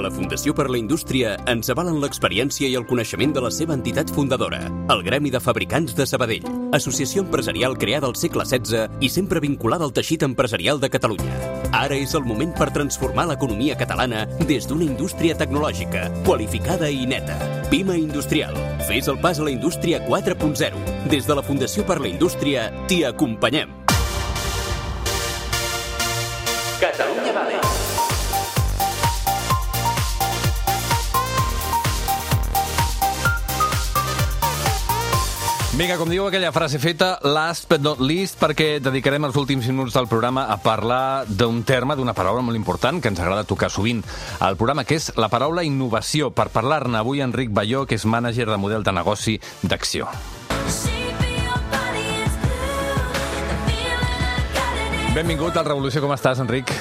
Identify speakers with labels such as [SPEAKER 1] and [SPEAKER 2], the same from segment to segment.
[SPEAKER 1] La Fundació per la Indústria ens avalen l'experiència i el coneixement de la seva entitat fundadora, el Gremi de Fabricants de Sabadell, associació empresarial creada al segle XVI i sempre vinculada al teixit empresarial de Catalunya. Ara és el moment per transformar l'economia catalana des d'una indústria tecnològica, qualificada i neta. Pima Industrial. Fes el pas a la indústria 4.0. Des de la Fundació per la Indústria t'hi acompanyem.
[SPEAKER 2] Vinga, com diu aquella frase feta, last but not least, perquè dedicarem els últims minuts del programa a parlar d'un terme, d'una paraula molt important que ens agrada tocar sovint al programa, que és la paraula innovació. Per parlar-ne avui, Enric Balló, que és mànager de model de negoci d'Acció. Benvingut al Revolució, com estàs, Enric?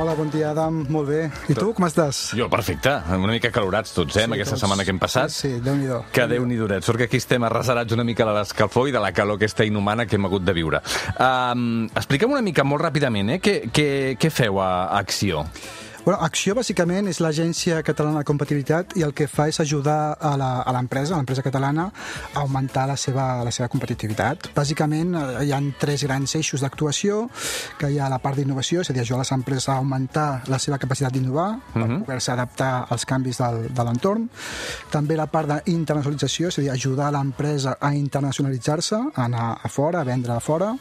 [SPEAKER 3] Hola, bon dia, Adam. Molt bé. I tu, com estàs?
[SPEAKER 2] Jo, perfecte. Una mica calorats tots, eh, sí, amb aquesta
[SPEAKER 3] tots.
[SPEAKER 2] setmana que hem passat.
[SPEAKER 3] Sí, sí Déu-n'hi-do.
[SPEAKER 2] Que déu nhi duret. Sort que aquí estem arrasarats una mica de l'escalfor i de la calor aquesta inhumana que hem hagut de viure. Um, explica'm una mica, molt ràpidament, eh, què, què, què feu a Acció?
[SPEAKER 3] Bueno, Acció, bàsicament, és l'Agència Catalana de Competitivitat i el que fa és ajudar a la- a l'empresa, a l'empresa catalana, a augmentar la seva, la seva competitivitat. Bàsicament, eh, hi ha tres grans eixos d'actuació, que hi ha la part d'innovació, és a dir, ajudar les empreses a augmentar la seva capacitat d'innovar, per poder-se adaptar als canvis del, de l'entorn. També la part d'internacionalització, és a dir, ajudar l'empresa a internacionalitzar-se, a anar a fora, a vendre a fora,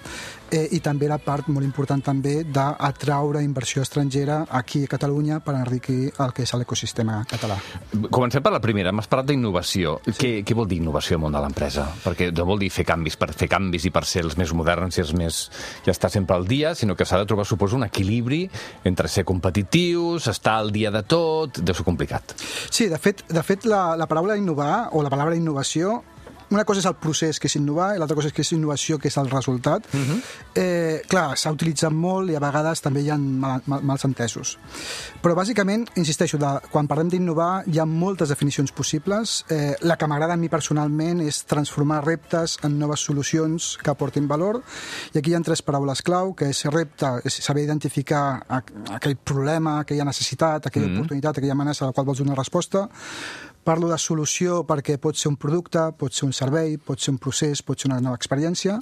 [SPEAKER 3] eh, i també la part molt important també d'atraure inversió estrangera aquí a Catalunya per enriquir el que és l'ecosistema català.
[SPEAKER 2] Comencem per la primera. M'has parlat d'innovació. Sí. Què, què vol dir innovació al món de l'empresa? Perquè no vol dir fer canvis per fer canvis i per ser els més moderns i els més... ja estar sempre al dia, sinó que s'ha de trobar, suposo, un equilibri entre ser competitius, estar al dia de tot... Deu ser complicat.
[SPEAKER 3] Sí, de fet, de fet la, la paraula innovar o la paraula innovació una cosa és el procés, que és innovar, i l'altra cosa és que és innovació, que és el resultat. Uh -huh. eh, clar, s'ha utilitzat molt i a vegades també hi ha mal, mal, mals entesos. Però bàsicament, insisteixo, de, quan parlem d'innovar hi ha moltes definicions possibles. Eh, la que m'agrada a mi personalment és transformar reptes en noves solucions que aportin valor. I aquí hi ha tres paraules clau, que és repte, és saber identificar aqu- aquell problema, aquella necessitat, aquella mm -hmm. oportunitat, aquella amenaça a la qual vols donar resposta. Parlo de solució perquè pot ser un producte, pot ser un servei, pot ser un procés, pot ser una nova experiència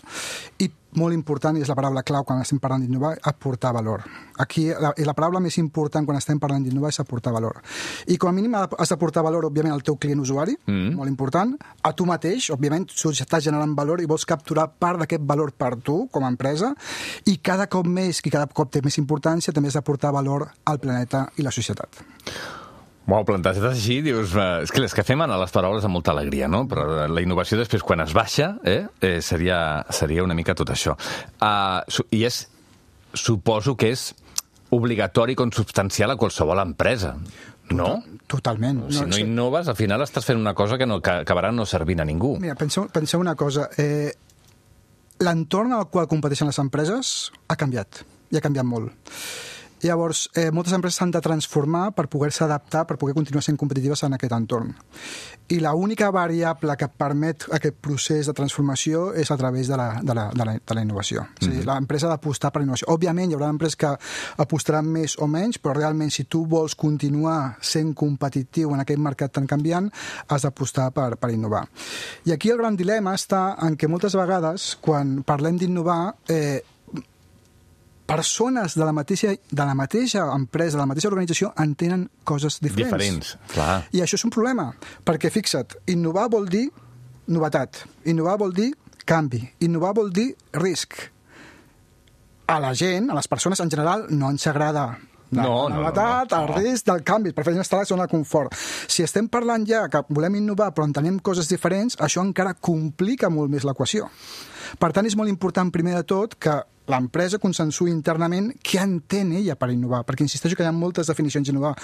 [SPEAKER 3] i molt important, i és la paraula clau quan estem parlant d'innovar, aportar valor. Aquí la, la paraula més important quan estem parlant d'innovar és aportar valor. I com a mínim has d'aportar valor, òbviament, al teu client usuari, mm. molt important, a tu mateix, òbviament, tu estàs generant valor i vols capturar part d'aquest valor per tu, com a empresa, i cada cop més, i cada cop té més importància, també has d'aportar valor al planeta i la societat.
[SPEAKER 2] Wow, plantar-se així, dius... eh, És que les que fem anar les paraules amb molta alegria, no? Però la innovació després, quan es baixa, eh, eh seria, seria una mica tot això. Uh, I és, suposo que és obligatori, consubstancial a qualsevol empresa, no?
[SPEAKER 3] Totalment.
[SPEAKER 2] Si no
[SPEAKER 3] sí.
[SPEAKER 2] innoves, al final estàs fent una cosa que, no, que acabarà no servint a ningú.
[SPEAKER 3] Mira, penseu, penseu una cosa. Eh, L'entorn al qual competeixen les empreses ha canviat, i ha canviat molt. Llavors, eh, moltes empreses s'han de transformar per poder-se adaptar, per poder continuar sent competitives en aquest entorn. I l'única variable que permet aquest procés de transformació és a través de la, de la, de la, de la innovació. Mm -hmm. És a dir, l'empresa ha d'apostar per la innovació. Òbviament, hi haurà empreses que apostaran més o menys, però realment, si tu vols continuar sent competitiu en aquest mercat tan canviant, has d'apostar per, per innovar. I aquí el gran dilema està en que moltes vegades, quan parlem d'innovar, eh, persones de la mateixa, de la mateixa empresa, de la mateixa organització, entenen coses diferents.
[SPEAKER 2] Diferents, clar.
[SPEAKER 3] I això és un problema, perquè fixa't, innovar vol dir novetat, innovar vol dir canvi, innovar vol dir risc. A la gent, a les persones en general, no ens agrada la
[SPEAKER 2] No, no, no,
[SPEAKER 3] novetat,
[SPEAKER 2] no, no.
[SPEAKER 3] el risc del canvi, preferim estar a la zona de confort. Si estem parlant ja que volem innovar però entenem coses diferents, això encara complica molt més l'equació. Per tant, és molt important, primer de tot, que l'empresa consensui internament què entén ella per innovar, perquè insisteixo que hi ha moltes definicions d'innovar.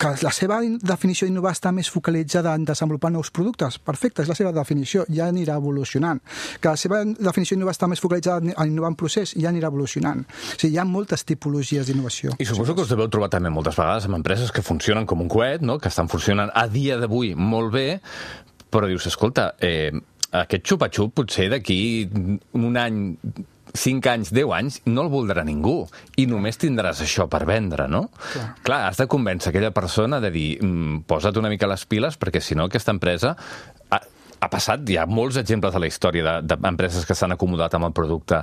[SPEAKER 3] Que la seva in- definició d'innovar està més focalitzada en desenvolupar nous productes, perfecte, és la seva definició, ja anirà evolucionant. Que la seva definició d'innovar està més focalitzada en innovar en procés, ja anirà evolucionant. O sigui, hi ha moltes tipologies d'innovació.
[SPEAKER 2] I suposo que us deveu trobar també moltes vegades amb empreses que funcionen com un coet, no? que estan funcionant a dia d'avui molt bé, però dius, escolta, eh, aquest xupa-xup potser d'aquí un any 5 anys, 10 anys, no el voldrà ningú. I només tindràs això per vendre, no?
[SPEAKER 3] Clar.
[SPEAKER 2] Clar, has de convèncer aquella persona de dir mm, posa't una mica les piles perquè si no aquesta empresa ha, ha passat, hi ha molts exemples a la història d'empreses de, que s'han acomodat amb el producte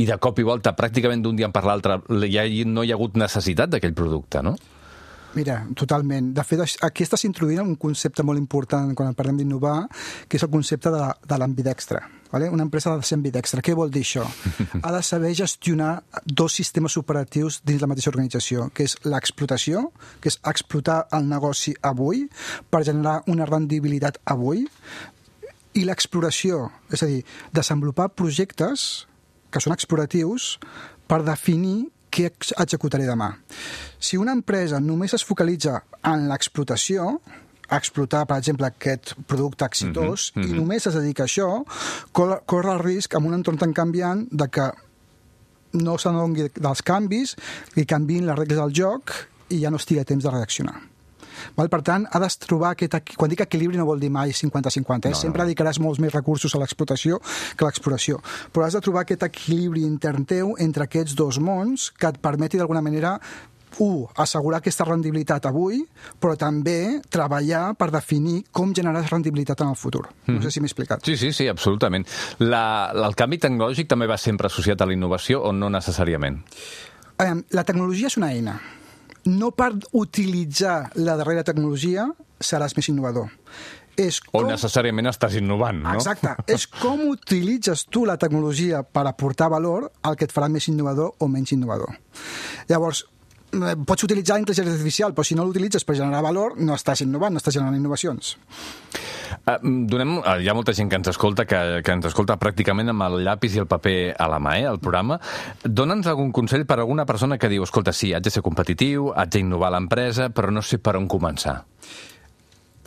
[SPEAKER 2] i de cop i volta, pràcticament d'un dia per l'altre, ja no hi ha hagut necessitat d'aquell producte, no?
[SPEAKER 3] Mira, totalment. De fet, aquí estàs introduint un concepte molt important quan parlem d'innovar, que és el concepte de, de l'ambidextre. Vale? Una empresa ha de ser ambidextra. Què vol dir això? Ha de saber gestionar dos sistemes operatius dins la mateixa organització, que és l'explotació, que és explotar el negoci avui per generar una rendibilitat avui, i l'exploració, és a dir, desenvolupar projectes que són exploratius per definir què executaré demà. Si una empresa només es focalitza en l'explotació, a explotar, per exemple, aquest producte exitós, mm -hmm, mm -hmm. i només es dedica a això, corre el risc, amb un entorn tan canviant, de que no s'adongui dels canvis, i canvin les regles del joc i ja no estigui a temps de reaccionar. Val? Per tant, ha de trobar aquest... Quan dic equilibri no vol dir mai 50-50, eh? no, sempre no. dedicaràs molts més recursos a l'explotació que a l'exploració. Però has de trobar aquest equilibri intern teu entre aquests dos mons que et permeti d'alguna manera un, assegurar aquesta rendibilitat avui, però també treballar per definir com generar rendibilitat en el futur. Mm. No sé si m'he explicat.
[SPEAKER 2] Sí, sí, sí, absolutament. La, el canvi tecnològic també va sempre associat a la innovació o no necessàriament?
[SPEAKER 3] Eh, la tecnologia és una eina no per utilitzar la darrera tecnologia seràs més innovador.
[SPEAKER 2] És com... O necessàriament estàs innovant, no?
[SPEAKER 3] Exacte. és com utilitzes tu la tecnologia per aportar valor el que et farà més innovador o menys innovador. Llavors, pots utilitzar intel·ligència artificial, però si no l'utilitzes per generar valor, no estàs innovant, no estàs generant innovacions.
[SPEAKER 2] Uh, donem, uh, hi ha molta gent que ens escolta que, que ens escolta pràcticament amb el llapis i el paper a la mà, eh, el programa. Dóna'ns algun consell per a alguna persona que diu, escolta, sí, haig de ser competitiu, haig d'innovar l'empresa, però no sé per on començar.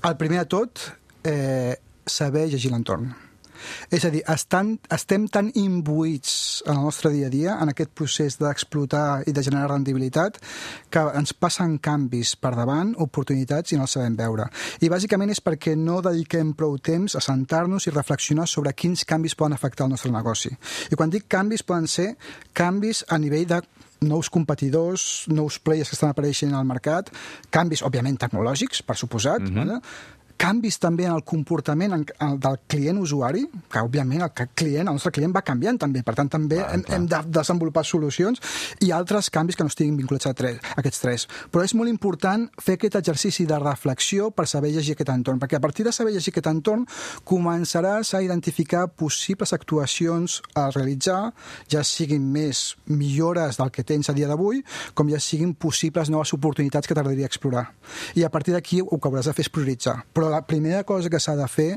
[SPEAKER 3] El primer de tot, eh, saber llegir l'entorn és a dir, estan, estem tan imbuïts en el nostre dia a dia, en aquest procés d'explotar i de generar rendibilitat, que ens passen canvis per davant, oportunitats, i no els sabem veure. I bàsicament és perquè no dediquem prou temps a sentar-nos i reflexionar sobre quins canvis poden afectar el nostre negoci. I quan dic canvis, poden ser canvis a nivell de nous competidors, nous players que estan apareixent al mercat, canvis, òbviament, tecnològics, per suposat, mm -hmm. Canvis també en el comportament en, en, del client usuari, que òbviament el client, el nostre client va canviant també, per tant també clar, hem, clar. hem de desenvolupar solucions i altres canvis que no estiguin vinculats a, tres, a aquests tres. Però és molt important fer aquest exercici de reflexió per saber llegir aquest entorn, perquè a partir de saber llegir aquest entorn començaràs a identificar possibles actuacions a realitzar, ja siguin més millores del que tens a dia d'avui, com ja siguin possibles noves oportunitats que t'agradaria explorar. I a partir d'aquí el que hauràs de fer és prioritzar. Però la primera cosa que s'ha de fer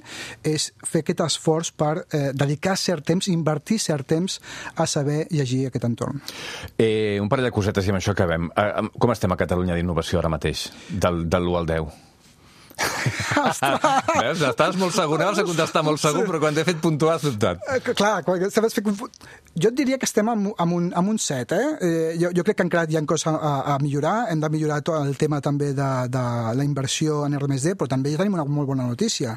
[SPEAKER 3] és fer aquest esforç per eh, dedicar cert temps, invertir cert temps a saber llegir aquest entorn.
[SPEAKER 2] Eh, un parell de cosetes i amb això acabem. Eh, com estem a Catalunya d'innovació ara mateix, del, del 1 al 10? Veus? Estàs molt segur, anaves a contestar molt segur, però quan t'he fet puntuar has dubtat.
[SPEAKER 3] Eh, clar, quan fet... Jo et diria que estem amb, amb, un, amb un set, eh? eh jo, jo crec que encara hi ha coses a, a millorar, hem de millorar tot el tema també de, de la inversió en R+D, però també ja tenim una molt bona notícia.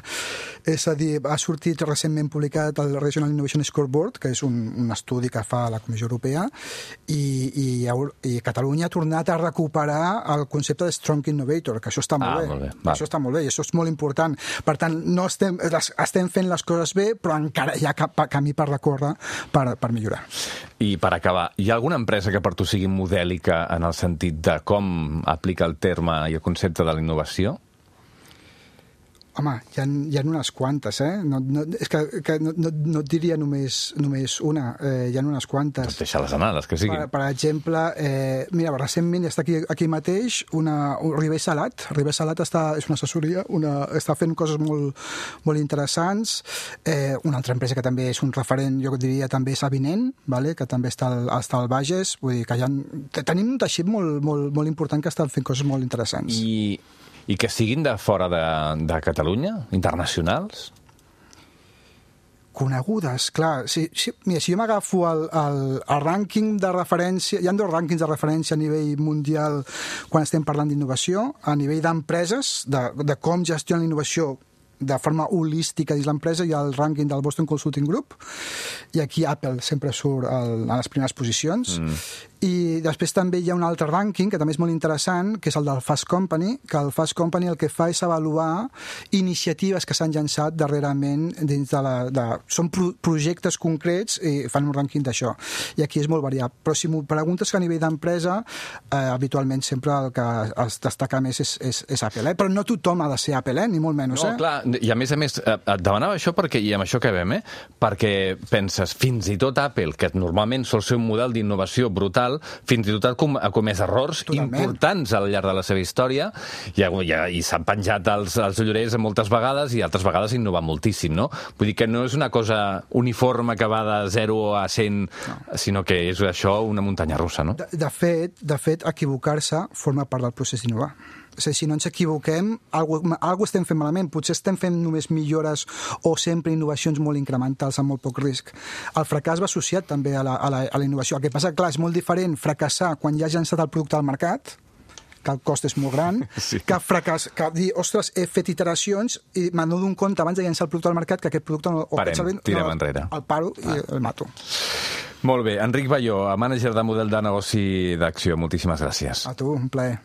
[SPEAKER 3] És a dir, ha sortit recentment publicat el Regional Innovation Scoreboard, que és un, un estudi que fa la Comissió Europea, i, i, i Catalunya ha tornat a recuperar el concepte de Strong Innovator, que això està molt
[SPEAKER 2] ah,
[SPEAKER 3] bé.
[SPEAKER 2] Molt bé.
[SPEAKER 3] Això està molt bé, i això és molt important. Per tant, no estem, estem fent les coses bé, però encara hi ha cap camí per recórrer per, per millorar.
[SPEAKER 2] I per acabar, hi ha alguna empresa que per tu sigui modèlica en el sentit de com aplica el terme i el concepte de la innovació?
[SPEAKER 3] Home, hi ha, hi ha unes quantes, eh? No, no, és que, que no, no, no et diria només, només una, eh, hi ha unes quantes.
[SPEAKER 2] Doncs deixa-les anar, les que siguin.
[SPEAKER 3] Per, per exemple, eh, mira, recentment està aquí, aquí mateix una, un Ribé Salat. Ribé Salat està, és una assessoria, una, està fent coses molt, molt interessants. Eh, una altra empresa que també és un referent, jo diria també és Avinent, vale? que també està al, està al Bages. Vull dir que hi ha, tenim un teixit molt, molt, molt important que estan fent coses molt interessants.
[SPEAKER 2] I i que siguin de fora de, de Catalunya, internacionals?
[SPEAKER 3] conegudes, clar. Si, si, mira, si jo m'agafo el, el, el rànquing de referència, hi ha dos rànquings de referència a nivell mundial quan estem parlant d'innovació, a nivell d'empreses, de, de com gestionen la innovació de forma holística dins l'empresa hi ha el rànquing del Boston Consulting Group i aquí Apple sempre surt al, a les primeres posicions mm. i després també hi ha un altre rànquing que també és molt interessant, que és el del Fast Company, que el Fast Company el que fa és avaluar iniciatives que s'han llançat darrerament dins de la... De, són pro projectes concrets i fan un rànquing d'això. I aquí és molt variat. Però si m'ho preguntes que a nivell d'empresa, eh, habitualment sempre el que es destaca més és, és, és Apple. Eh? Però no tothom ha de ser Apple, eh? ni molt menys.
[SPEAKER 2] No,
[SPEAKER 3] eh?
[SPEAKER 2] clar, i a més a més, eh, et demanava això perquè, i amb això que vam, eh? perquè penses, fins i tot Apple, que normalment sol ser un model d'innovació brutal, fins i tot ha, com, ha comès errors
[SPEAKER 3] Totalment.
[SPEAKER 2] importants al llarg de la seva història i, i, i s'han penjat els, els llorers moltes vegades i altres vegades innova moltíssim, no? Vull dir que no és una cosa uniforme que va de 0 a 100, no. sinó que és això una muntanya russa, no?
[SPEAKER 3] De, de fet, de fet equivocar-se forma part del procés d'innovar. A dir, si no ens equivoquem, alguna cosa estem fent malament. Potser estem fent només millores o sempre innovacions molt incrementals amb molt poc risc. El fracàs va associat també a la, a la, a la innovació. El que passa, clar, és molt diferent fracassar quan ja has llançat el producte al mercat, que el cost és molt gran,
[SPEAKER 2] Sí.
[SPEAKER 3] que fracàs, que dir, ostres, he fet iteracions i m'adono d'un compte abans de llançar el producte al mercat que aquest producte no, o
[SPEAKER 2] Parem,
[SPEAKER 3] servei
[SPEAKER 2] tirem
[SPEAKER 3] no,
[SPEAKER 2] enrere.
[SPEAKER 3] el paro i el mato.
[SPEAKER 2] Molt bé, Enric Balló, mànager de model de negoci d'acció, moltíssimes gràcies.
[SPEAKER 3] A tu, un plaer.